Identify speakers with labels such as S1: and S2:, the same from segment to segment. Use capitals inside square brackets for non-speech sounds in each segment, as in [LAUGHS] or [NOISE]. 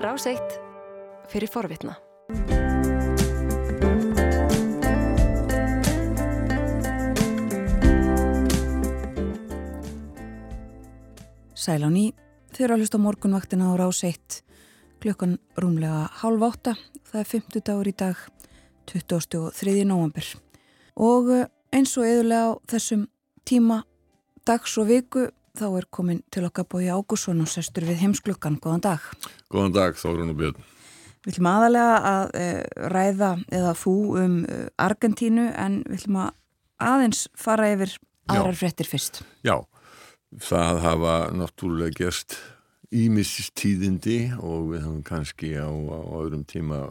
S1: Ráseitt fyrir forvitna.
S2: Sæl á ný, eru að hlusta morgunvaktina á Ráseitt klukkan rúmlega hálf átta, það er 50 dagur í dag, 23. november. Og eh, eins og eðulega á þessum tíma dags og viku þá er komin til okkar bói Ágússon og sestur við heimsklukkan. Góðan dag.
S3: Góðan dag, Þórun og Björn.
S2: Við ætlum aðalega að e, ræða eða fú um e, Argentínu en við ætlum að aðeins fara yfir aðrar frettir fyrst.
S3: Já, það hafa náttúrulega gerst ímistíðindi og við höfum kannski á, á öðrum tíma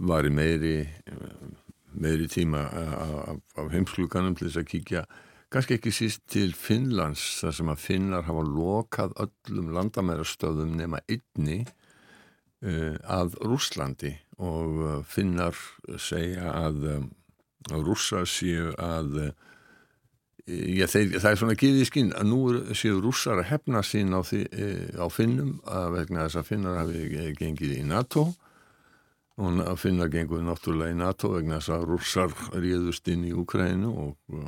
S3: vari meiri meiri tíma af heimskluganum til þess að kíkja kannski ekki síst til Finnlands þar sem að Finnar hafa lokað öllum landamærastöðum nema einni uh, að Rúslandi og uh, Finnar segja að um, rússa séu að já, þeir, það er svona að gefa í skinn að nú séu rússar að hefna sín á, því, á Finnum að vegna þess að Finnar hafi gengið í NATO. Og Finnar genguði náttúrulega í NATO vegna þess að rússar ríðust inn í Ukrænu og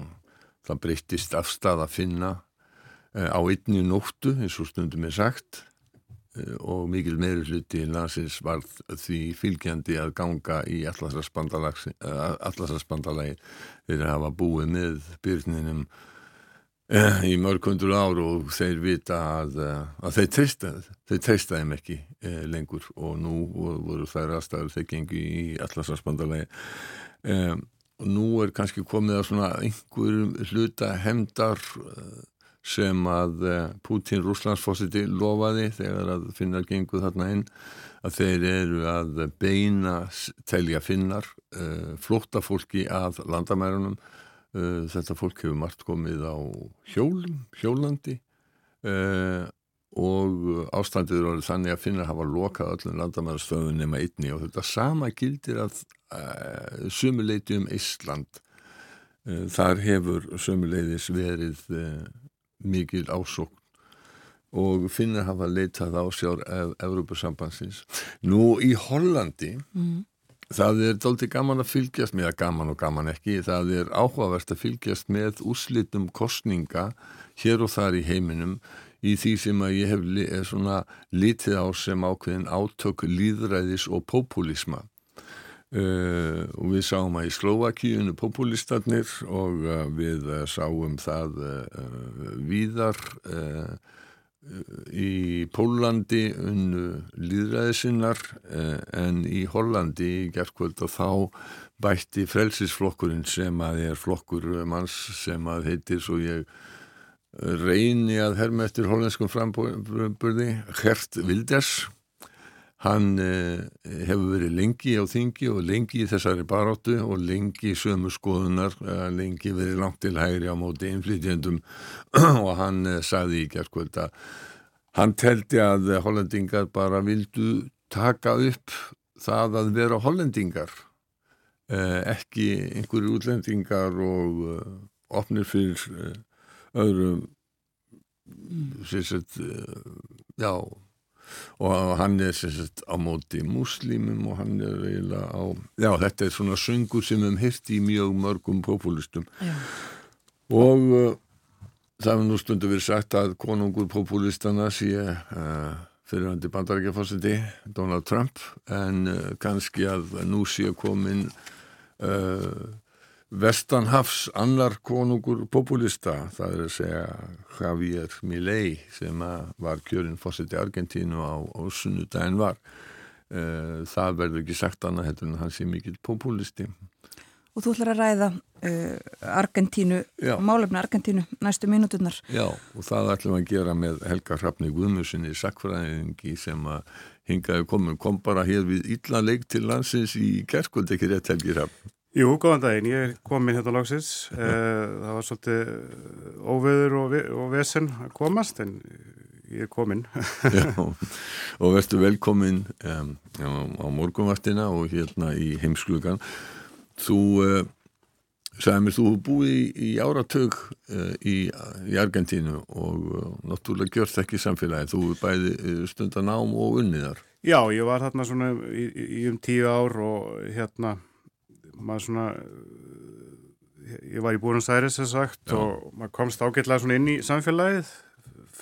S3: það breyttist afstað að finna eh, á einni nóttu eins og stundum er sagt eh, og mikil meiri hluti landsins var því fylgjandi að ganga í allarsarspandalagi þeir hafa búið með byrninum eh, í mörg hundur ár og þeir vita að, að þeir treystaði þeir treystaði ekki eh, lengur. Og nú voru þær aðstæður þeir gengi í allarsarspandalagi eh, og nú er kannski komið að svona einhverjum hluta hemdar eh, sem að eh, Putin Rúslandsfósiti lofaði þegar að finnar genguð þarna inn að þeir eru að beina telja finnar uh, flótta fólki að landamærunum. Þetta fólk hefur margt komið á hjólum, hjólandi og ástandið eru þannig að finnar hafa lokað öllum landamærastöðun nema einni og þetta sama gildir að uh, sumuleiti um Ísland uh, þar hefur sumuleiðis verið uh, mikil ásókn og finnir hafa leitað á sjár Evrópusambansins. Nú í Hollandi mm. það er doldið gaman að fylgjast með, gaman og gaman ekki, það er áhugavert að fylgjast með úslitum kostninga hér og þar í heiminum í því sem að ég hef li, svona litið á sem ákveðin átök líðræðis og populisma Uh, og við sáum að í Slovakíunu populistarnir og uh, við uh, sáum það víðar í Pólandi unnu líðræðisinnar en í Hollandi í gerðkvöld og þá bætti frelsisflokkurinn sem að er flokkur manns sem að heitir svo ég reyni að herma eftir hollenskum frambörði Gert Wilders Hann eh, hefur verið lengi á þingi og lengi í þessari baróttu og lengi í sömu skoðunar, eh, lengi verið langt til hægri á móti innflytjendum. [CLEARS THROAT] Og hann eh, saði í gerðkvöld að hann teldi að hollendingar bara vildu taka upp það að vera hollendingar, eh, ekki einhverju útlendingar og eh, opnir fyrir eh, öðrum, sérsett, já, og hann er sagt, á móti muslimum og hann er eiginlega á já þetta er svona söngur sem hefum hirt í mjög mörgum populistum já. og uh, það hefur nú stundu verið sagt að konungur populistana sé uh, fyrirhandi bandarækjafásiti Donald Trump en uh, kannski að nú sé komin uh, Vestanhafs annar konungur populista, það er að segja Javier Milei sem var kjörinn fósitt í Argentínu á, á sunnudagin var. Uh, það verður ekki sagt annað heldur en hann sé mikill populisti.
S2: Og þú ætlar að ræða uh, Argentínu, málefni Argentínu næstu mínuturnar.
S3: Já, og það ætlum að gera með Helga Hrafni Guðmusinni sakfræðingi sem að hingaði komin, kom bara hér við illa leik til landsins í kerskvöld ekki rétt Helgi Hrafn.
S4: Jú, góðan daginn, ég er komin hérna lagsins, eh, það var svolítið eh, óveður og, og vesen að komast en ég er komin. [LAUGHS]
S3: Já, og verður velkomin um, á morgunvaktina og hérna í heimsklugan. Þú uh, Sæði mér, þú búið í, áratug uh, í, í Argentínu og uh, náttúrulega gjörst ekki samfélagi. Þú bæði stundan ám og unniðar.
S4: Já, ég var þarna svona í, í um tíu ár og hérna, maður svona, ég var í Búrins Æris þess sagt Já. og maður komst ágætlega svona inn í samfélagið,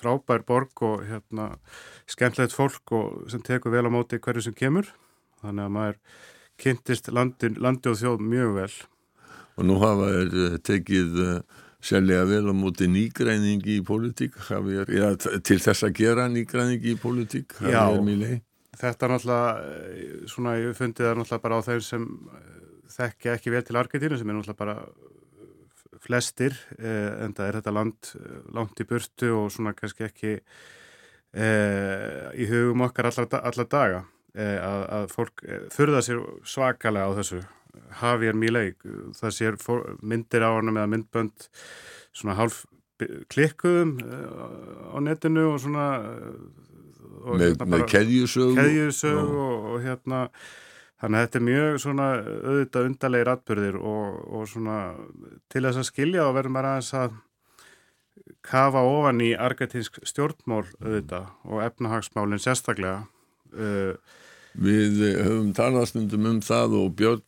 S4: frábær borg og hérna, skemmtilegt fólk og sem tekur vel á móti hverju sem kemur. Þannig að maður kynntist landi, landi og þjóð mjög vel.
S3: Og nú hafa þeir eh, tekið uh, sérlega vel á móti nýgræningi í pólitík. Ja, til þess að gera nýgræningi í pólitík
S4: Já, þetta er náttúrulega eh, svona ég fundið það náttúrulega bara á þeir sem þekkja ekki vel til Argentínu sem er náttúrulega bara flestir eh, en það er þetta land langt í burtu og svona kannski ekki eh, í hugum okkar allar, allar daga. Eh, að, að fólk förða sér svakalega á þessu. Javier Milei það sér myndir á hann með myndbönd svona hálf klikkuðum uh, á netinu og svona
S3: uh, og með, hérna með keðjusög
S4: og, og hérna þannig að þetta er mjög svona auðvitað undarlegir atbyrðir og, og svona til þess að skilja og verður maður aðeins að kafa ofan í argetinsk stjórnmál auðvitað og efnahagsmálinn sérstaklega. Uh,
S3: Við höfum talastundum um það og Björn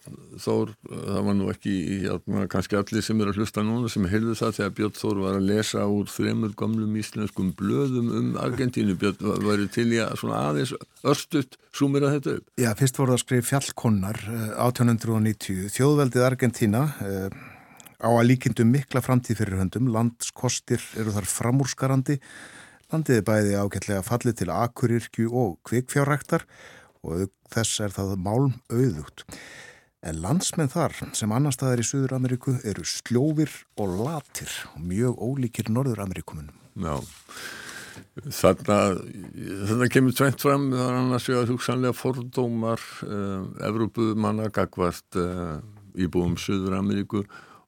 S3: Þór, það var nú ekki hérna, kannski allir sem eru að hlusta núna sem heyrðu það þegar Björn Þór var að lesa úr þremur gamlum íslenskum blöðum um Argentínu. Björn, væri til í að svona aðeins örstuðt súmira þetta upp?
S5: Já, fyrst voru það að skrifa fjallkonnar 1890. Eh, Þjóðveldið Argentína eh, á að líkindu mikla framtíð fyrir höndum. Landskostir eru þar framúrskarandi. Landið er bæði ágætlega fallið til akurirkju og kvikfjárræktar og þess er það málm auðugt. En landsmenn þar sem annar staðar í Suður-Ameríku eru sljófir og latir og mjög ólíkir Norður-Ameríkumunum.
S3: Já, þarna, þarna kemur tveit fram það er annars vegar hugsanlega fordómar uh, Evrópumanna gagvart uh, íbúum Suður-Ameríku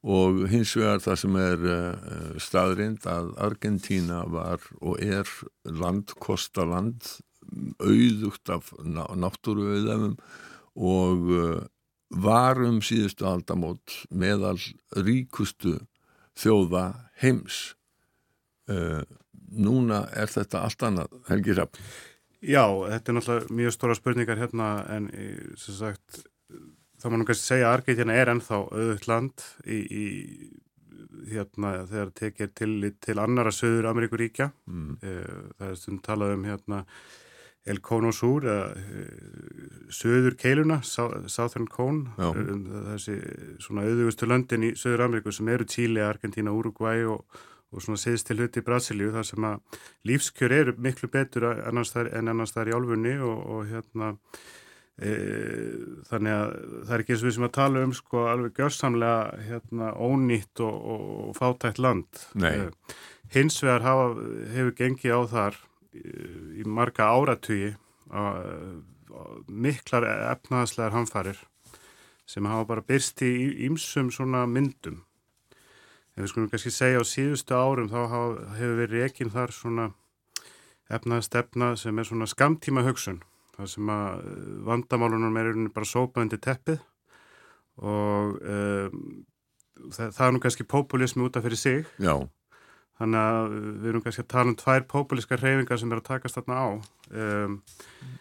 S3: og hins vegar það sem er uh, staðrind að Argentína var og er landkostaland auðugt af náttúruauðafum og uh, varum síðustu aldamót meðal ríkustu þjóða heims. Uh, núna er þetta allt annað, Helgi Rapp.
S4: Já, þetta er náttúrulega mjög stóra spurningar hérna en sem sagt þá nú kannski segja að Argeitina er ennþá auðvitað land í, í hérna þegar tekið til, til annara söður Ameríkuríkja. Mm. Uh, það er stund talað um hérna El Cono Sur eða uh, söður keiluna, Southern Cone um, þessi svona auðvustu löndin í Söður Ameríku sem eru Tíli, Argentina, Uruguay og, og svona siðst til hluti í Brasilíu þar sem að lífskjör eru miklu betur annars en annars þar í álfunni og, og hérna e, þannig að það er ekki eins og við sem að tala um sko alveg gjörsamlega hérna ónýtt og, og fátætt land.
S3: E,
S4: hins vegar hafa, hefur gengið á þar í marga áratugi miklar efnaðslegar hamfarir sem hafa bara byrst í ímsum svona myndum. Ef við skulum kannski segja á síðustu árum þá hafa, hefur verið ekki þar svona efnaðstefna sem er svona skamtíma hugsun það sem að eh, vandamálunum er bara sópaðandi teppið og um, það, það er nú kannski populismi út af fyrir sig.
S3: Já
S4: Þannig að við erum kannski að tala um tvær pópulíska reyfingar sem er að takast þarna á. Um,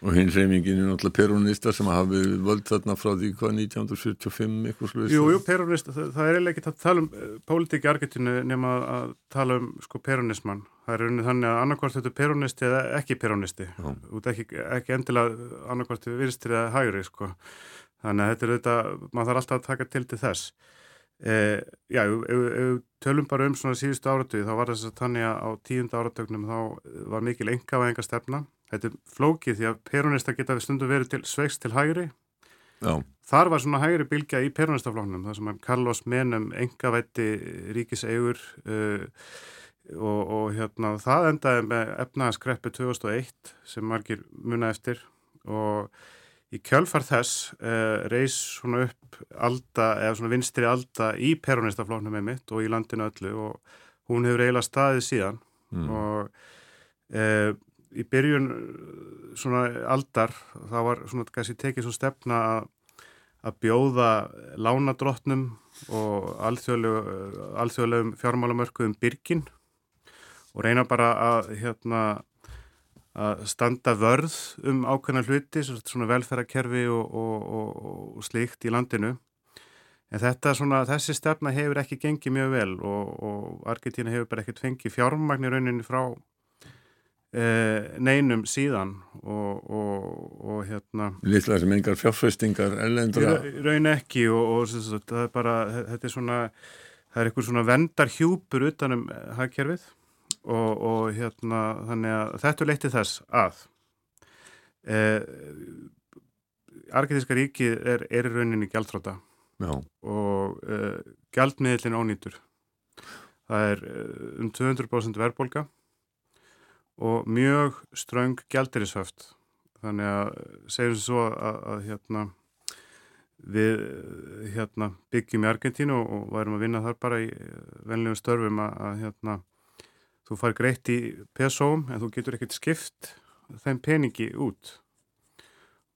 S3: og hinn reyfingin er náttúrulega peronista sem hafi völd þarna frá því hvað 1975 eitthvað sluðist.
S4: Jú, jú, peronista, það, það er eiginlega ekki að tala um uh, pólitíki argetinu nema að tala um sko peronismann. Það er unnið þannig að annarkvæmst þetta er peronisti eða ekki peronisti. Út ekki, ekki endilega annarkvæmst við vinstir eða hægri sko. Þannig að þetta er þetta, maður þarf alltaf að taka til til þess. Eh, já, ef við tölum bara um svona síðustu áratöyu þá var þess að þannig að á tíunda áratögnum þá var mikil engavæðinga stefna þetta er flókið því að peronista geta við stundum verið til sveikst til hægri
S3: já.
S4: þar var svona hægri bilgja í peronistaflóknum þar sem Carlos Menem engavætti ríkisegur uh, og, og hérna það endaði með efnaðaskreppi 2001 sem margir muna eftir og Í kjölfar þess uh, reys svona upp alda, eða svona vinstri alda í peronistaflóknum með mitt og í landinu öllu og hún hefur eiginlega staðið síðan mm. og uh, í byrjun svona aldar þá var svona kannski tekið svo stefna að, að bjóða lánadrottnum og alþjóðlegum fjármálamörkuðum byrgin og reyna bara að hérna að standa vörð um ákveðna hluti, svona velferðarkerfi og, og, og, og slíkt í landinu. En þetta svona, þessi stefna hefur ekki gengið mjög vel og Argentína hefur bara ekkert fengið fjármagnir rauninni frá eh, neinum síðan og hérna...
S3: Lítið sem engar fjárfæstingar ellendra?
S4: Raun ekki og það er bara, þetta er svona, það er eitthvað svona vendar hjúpur utanum hagkerfið og, og hérna þannig að þetta leyti þess að eh, Argetíska ríki er, er rauninni gjaldfráta og eh, gjaldmiðlinn ónýtur. Það er eh, um 200% verðbólka og mjög ströng gjaldirisöft þannig að segjum svo að, að hérna við hérna, byggjum í Argentínu og, og værum að vinna þar bara í venlegum störfum að, að hérna þú far greitt í pesóm en þú getur ekkert skipt þeim peningi út.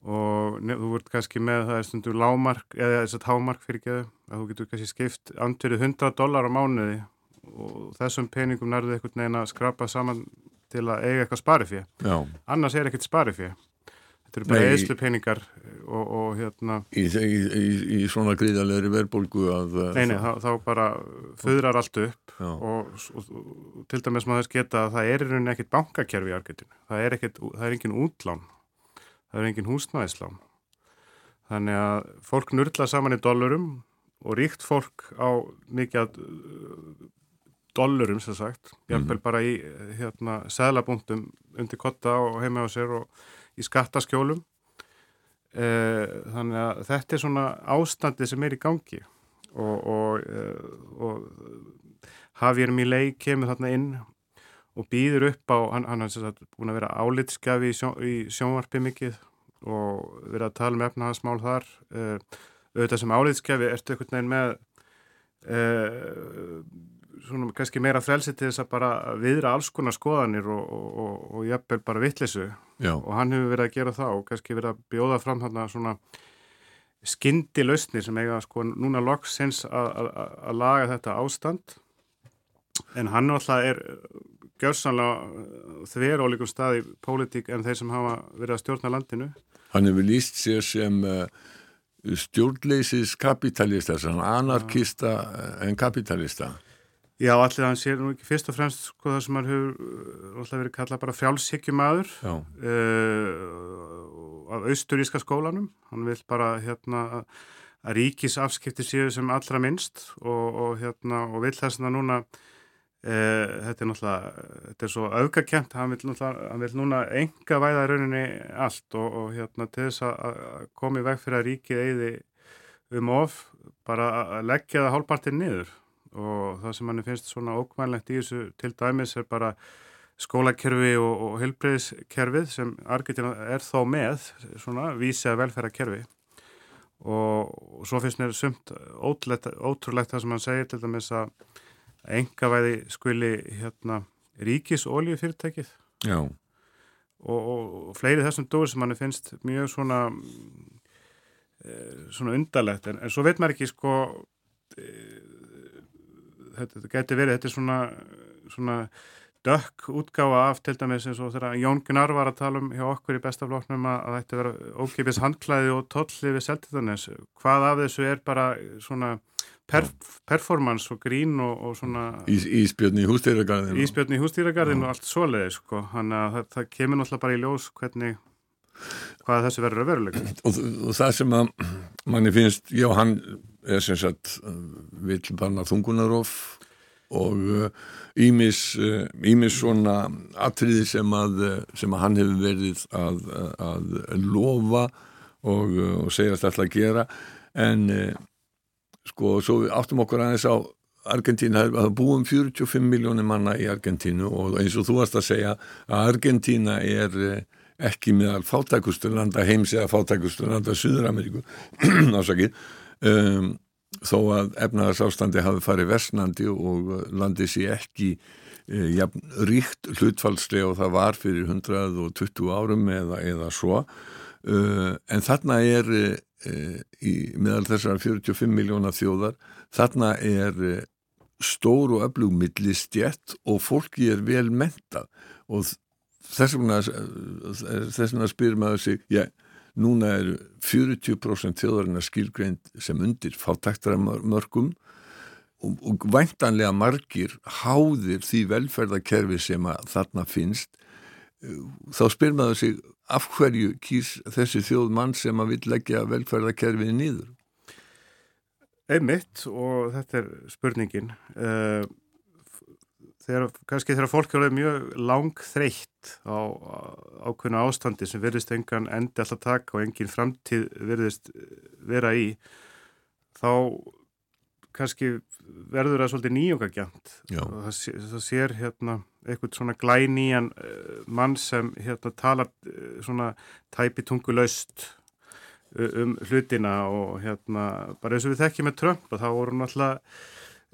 S4: Og þú vart kannski með það er stundur lámark eða þess að hámark fyrir geðu að þú getur kannski skipt andverið 100 dólar á mánuði og þessum peningum nærðu eitthvað neina að skrapa saman til að eiga eitthvað sparifið annars er ekkert sparifið Þetta eru bara eðslu peningar og, og hérna...
S3: Í, í, í, í svona gríðalegri verðbólgu að...
S4: Nei, nei, þá, þá bara föðrar allt upp og, og, og til dæmis maður þess geta að það er í rauninni ekkit bankakerfi í Argetinu. Það er ekkit, það er engin útlán, það er engin húsnæðislán. Þannig að fólk nurla saman í dollurum og ríkt fólk á mikið að dollurum sem sagt, jafnvel mm -hmm. bara í hérna seglapunktum undir kotta og heima á sér og í skattaskjólum. Eh, þannig að þetta er svona ástandi sem er í gangi. Og, og, eh, og Javier Milei kemur þarna inn og býður upp á, hann, hann er búin að vera álitskafi í, sjó, í sjónvarpi mikið og verið að tala um efnahagsmál þar. Uh, auðvitað sem álitskafi ertu einhvern veginn með uh, svona kannski meira frelsi til þess að bara viðra alls konar skoðanir og, og, og jafnvel bara vittlisu og hann hefur verið að gera það og kannski verið að bjóða fram þarna svona skyndi lausnir sem eiga sko núna loksins að laga þetta ástand. En hann alltaf er gjörsanlega þver ólíkum stað í pólitík en þeir sem hafa verið að stjórna landinu.
S3: Hann hefur líst sér sem uh, stjórnleisis kapitalista, anarkista en kapitalista
S4: Já, allir hann sér nú ekki fyrst og fremst sko það sem hann hefur uh, verið kallað bara frjálshyggjumadur uh, af austuríska skólanum. Hann vil bara hérna að ríkisafskipti séu sem allra minnst og, og hérna og vil þess að núna uh, þetta er náttúrulega, þetta er svo auðgakent, hann vil náttúrulega, hann vil núna enga væða rauninni allt og, og hérna til þess að komi veg fyrir að ríkið eigði um of bara að leggja það hálfpartið niður og það sem manni finnst svona ókvænlegt í þessu til dæmis er bara skólakerfi og, og helbreyðskerfið sem Argentina er þó með svona vísið velferðarkerfi. Og, og svo finnst mér sumt ótrúlegt, ótrúlegt það sem hann segir til dæmis að engavæði skuli hérna ríkis oljufyrirtækið og, og fleiri þessum dór sem manni finnst mjög svona e, svona undarlegt. En, en svo veit maður ekki sko e, þetta, þetta geti verið, þetta er svona, svona dökk útgáfa af til dæmis eins og þegar Jón Gunnar var að tala um hjá okkur í bestafloknum að, að þetta vera ókipis handklæði og tolli við seltiðanis. Hvað af þessu er bara svona perf performance og grín og, og svona...
S3: Ís, íspjörn í hústýragarðinu.
S4: Íspjörn í hústýragarðinu og allt svoleiði sko. Þannig að það, það kemur náttúrulega bara í ljós hvernig hvað þessu verður að veruleika. [CLEARS THROAT]
S3: Og, og það sem að manni finnst, já hann er sem sagt vill banna þungunarof og ímis uh, ímis uh, svona atriði sem að, sem að hann hefur verið að, að lofa og, uh, og segjast alltaf að gera en uh, sko svo áttum okkur aðeins á Argentína, það búum 45 miljónir manna í Argentínu og eins og þú varst að segja að Argentína er uh, ekki meðal fátækusturlanda heims eða fátækusturlanda Suður-Ameríku [CLEARS THROAT] ásakið um, þó að efnaðarsástandi hafi farið versnandi og landið sé ekki e, jafn, ríkt hlutfallslega og það var fyrir 120 árum eða, eða svo uh, en þarna er uh, í meðal þessar 45 miljóna þjóðar þarna er uh, stór og öflug millistjett og fólki er vel mentað og vegna þess vegna spyr maður sig já, núna er 40% þjóðarinn að skilgreind sem undir fátæktara mörgum og, og væntanlega margir háðir því velferðarkerfi sem að þarna finnst. Þá spyr maður sig af hverju kýrs þessi þjóð mann sem að vil leggja velferðarkerfið nýður
S4: Einmitt og þetta er spurningin. Eh, þegar, kannski þegar fólk er mjög lang þreytt á ákveðna ástandi sem verðist engan endi alltaf taka og engin framtíð verðist vera í þá kannski verður það svolítið nýjungagjant og það, það sér hérna eitthvað svona glænýjan uh, mann sem hérna talar uh, svona tæpi tungu laust uh, um hlutina og hérna bara eins og við þekkjum með Trump og þá voru náttúrulega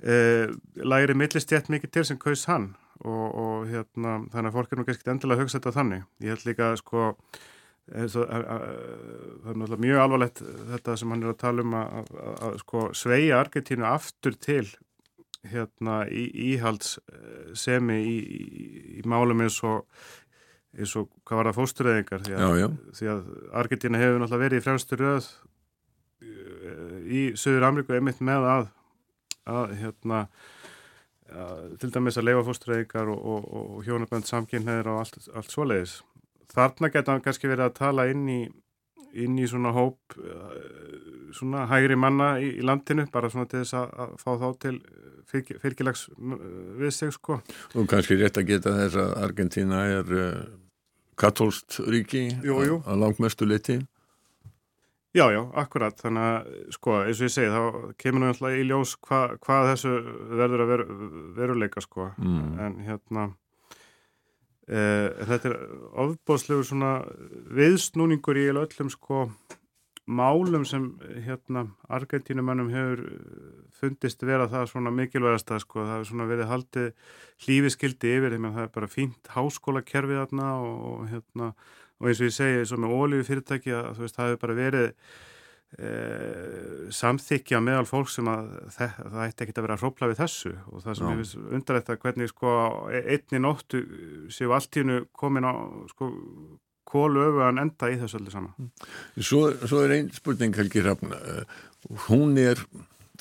S4: læri millistjætt mikið til sem kaus hann og, og hérna þannig að fólk er nú kannski endilega að hugsa þetta þannig. Ég held líka sko það er náttúrulega mjög alvarlegt þetta sem hann er að tala um að, að, að sko sveia Argentínu aftur til hérna í, íhaldssemi í, í, í málum eins og eins og hvað var það fóstureyðingar? Því, því að Argentína hefur náttúrulega verið í fremstu röð eh, í Söður Amriku einmitt með að, að hérna að, til dæmis að leifa fóstureyðingar og, og, og hjónabönd samkynneir og allt, allt svoleiðis þarna geta hann kannski verið að tala inn í, inn í svona hóp eh, svona hægri manna í, í landinu bara svona til þess að, að fá þá til fylg, fylgilags við sig sko.
S3: Og kannski rétt að geta þess að Argentina er uh, katólst ríki jú, jú. að langmestu liti
S4: Já, já, akkurat, þannig að sko, eins og ég segi, þá kemur náttúrulega í ljós hva, hvað þessu verður að ver, veruleika sko, mm. en hérna Eh, þetta er ofbóðslegur svona viðsnúningur í öllum sko málum sem hérna Argentínumannum hefur fundist vera það svona mikilvægast að sko. Það hefur svona verið haldið hlífiskildi yfir þeim að það er bara fínt háskólakerfið þarna og, og hérna og eins og ég segi eins og með ólífi fyrirtæki að veist það hefur bara verið e, samþykja meðal fólk sem að það, það ætti ekki að vera hrópla við þessu. Og það sem ég finnst undarlegt að hvernig sko einni nóttu séu alltíðinu komin á sko kólu öfugan enda í þessu öllu saman.
S3: Svo, svo er einn spurning Helgi Hrafn, hún er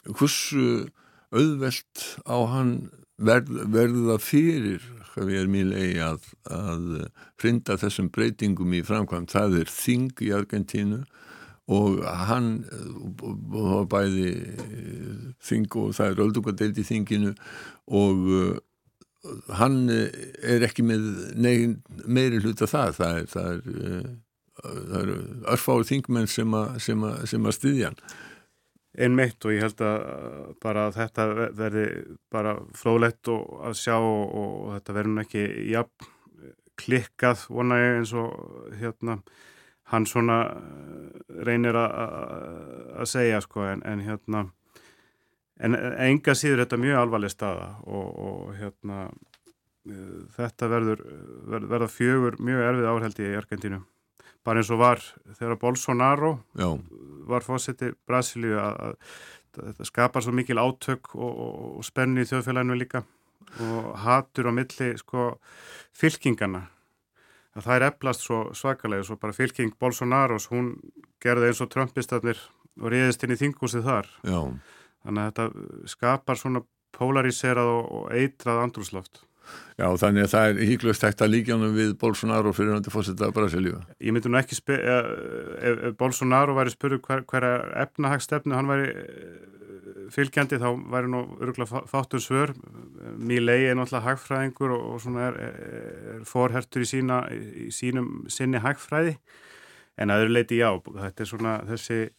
S3: hversu auðvelt á hann verð, verða fyrir hvað við erum í lei að, að hrinda þessum breytingum í framkvæm. Það er þing í Argentínu og hann og bæði þing og það er öldungadeild í þinginu og uh, hann er ekki með negin, meiri hluta það það er, það er, uh, það er örfáður þingmenn sem að styðja hann
S4: einn meitt og ég held að bara þetta verði bara flólett og að sjá og, og þetta verður ekki jafn klikkað vona ég eins og hérna hann svona eh, reynir að segja sko en, en hérna en enga síður þetta mjög alvarleg staða og, og hérna eh, þetta verður verða fjögur mjög erfið áhældi í Argentínu bara eins og var þegar Bolsonaro Já. var fósetti Brasilíu að, þetta skapar svo mikil átök og, og, og spenni í þjóðfélaginu líka og hatur á milli sko fylkingana að það er eflast svo svakalega svo bara fylking Bolsonaros hún gerði eins og Trumpistarnir og reyðist inn í þingúsið þar Já. þannig að þetta skapar svona polariserað og, og eitrað andrúsloft
S3: Já þannig að það er híklust hægt að líkjanum við Bolsonaro fyrir hundi fórsetta Brasilíu.
S4: Ég myndi nú ekki spyrja ef, ef Bolsonaro væri spyrju hver, hverja efnahagstefnu hann væri fylgjandi þá væri nú öruglega fátur svör. Mílei er náttúrulega hagfræðingur og, og svona er, er forhertur í, sína, í sínum sinni hagfræði. En aður leiti já, þetta er svona þessi eh,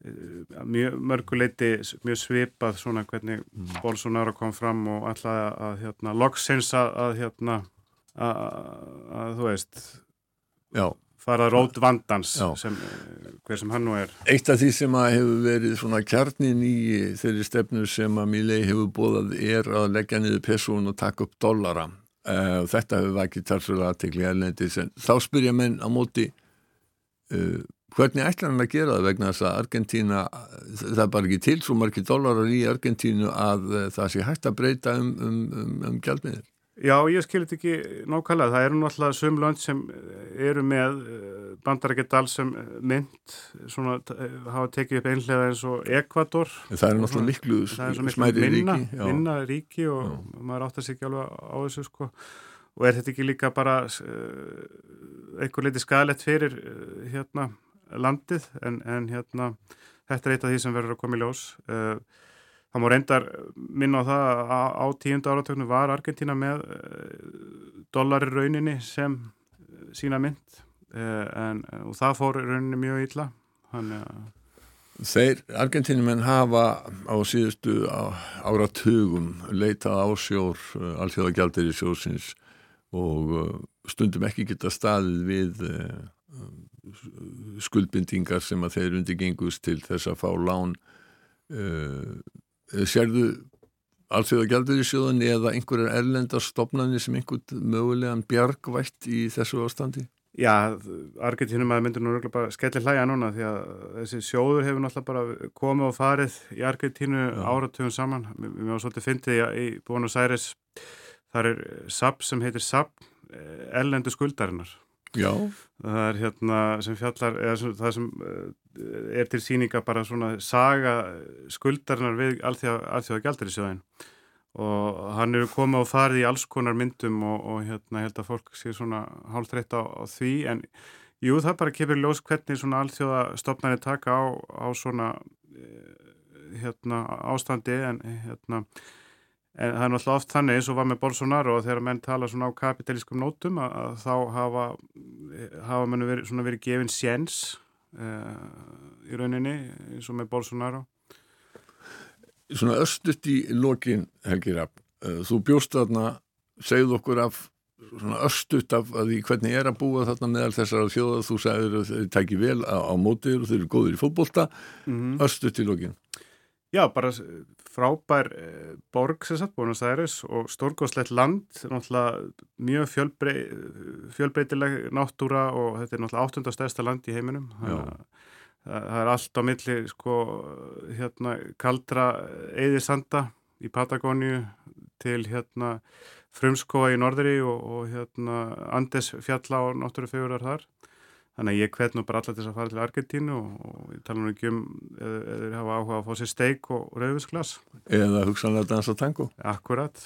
S4: mjög mörguleiti mjög svipað svona hvernig mm. Bolsonaro kom fram og alltaf að, hérna, loksins að, að hérna að, að þú veist
S3: já.
S4: fara rót vandans sem, hver sem hann nú er.
S3: Eitt af því sem að hefur verið svona kjarnin í þeirri stefnu sem að Milei hefur bóðað er að leggja niður person og taka upp dollara. Uh, þetta hefur vækið tarfsvölu aðtekli erlendis. En þá spyrja menn á móti uh, hvernig ætlar hann að gera það vegna þess að Argentína það er bara ekki til svo margir dólarar í Argentínu að uh, það sé hægt að breyta um, um, um, um gjaldmiðil
S4: Já, ég skilit ekki nákvæmlega. Það eru náttúrulega söm lönd sem eru með bandarækjadal sem mynd svona hafa tekið upp einlega eins og Ekvator.
S3: Það eru náttúrulega miklu smæri
S4: minna,
S3: ríki.
S4: Já. Minna ríki og já. maður áttar sér ekki alveg á þessu sko. Og er þetta ekki líka bara uh, einhver leiti skadalett fyrir uh, hérna landið en, en hérna þetta er eitt af því sem verður að koma í ljós. Uh, Það má reyndar minna á það að á tíundu áratöknu var Argentina með dollari rauninni sem sína mynd en, og það fór rauninni mjög illa.
S3: Þeir Argentínumenn hafa á síðustu áratugum leitað á sjór alþjóða gjaldir í sjósins og stundum ekki geta staðið við skuldbindingar sem að þeir undirgengust til þess að fá lán Sérðu allþjóða gældur í sjóðan eða einhverjar erlendar stopnarnir sem einhvern mögulegan bjargvætt í þessu ástandi?
S4: Já, Argentínum að myndur nú bara skellir hlæja núna því að þessi sjóður hefur náttúrulega bara komið og farið í Argentínu áratugum saman. Mér var svolítið fyndið í Buenos Aires, þar er SAP sem heitir SAP, erlendu skuldarinnar.
S3: Já.
S4: Það er hérna sem fjallar, eða það sem er til síninga bara svona saga skuldarinnar við allþjóða sjóðin og hann eru komið og farið í alls konar myndum og, og hérna held að fólk sé svona hálf þreytt á, á því. En jú það bara kemur ljós hvernig svona allþjóða stopnarnir taka á, á svona hérna ástandi. En hérna En það er náttúrulega oft þannig eins og var með Bolsonaro og þegar menn tala svona á kapitalískum nótum að, að þá hafa, hafa mann verið, verið gefin séns uh, í rauninni eins og með Bolsonaro.
S3: Svona östut í lokin, Helgi Rapp, uh, þú bjóst þarna, segð okkur af svona östut af að því hvernig er að búa þarna meðal þessar þjóða þú sagðir að þeir tæki vel á, á mótið og þeir eru góðir í fótbolta, mm -hmm. östut í lokin.
S4: Já, bara frábær borg sem sagt, Buenos Aires og stórgóðslegt land, náttúrulega mjög fjölbrey, fjölbreytileg náttúra og þetta er náttúrulega áttundastæðsta land í heiminum. Það, það er allt á milli, sko, hérna, kaldra eðisanda í Patagóniu til, hérna, frumskóa í norðri og, og hérna, Andes fjalla og náttúrufegurar þar. Þannig að ég hvet nú bara allar til þess að fara til Argentínu og, og ég tala nú ekki um eða þeir hafa áhuga að fá sér steik og rauðvinsglas.
S3: Eða hugsanlega dansa tango.
S4: Akkurat.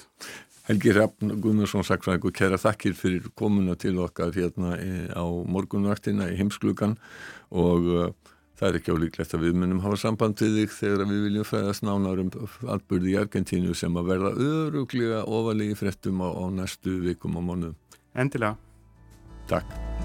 S3: Helgi Rappn Guðnarsson Saksvæk og kæra þakkir fyrir komuna til okkar hérna á morgunvaktina í heimsklugan og uh, það er ekki álíklegt að við munum hafa samband við þig þegar við viljum fæðast nánar um atbyrði í Argentínu sem að verða öruglega ofalegi frettum á, á næstu vikum og mánuðum.
S4: Endilega.
S3: Takk.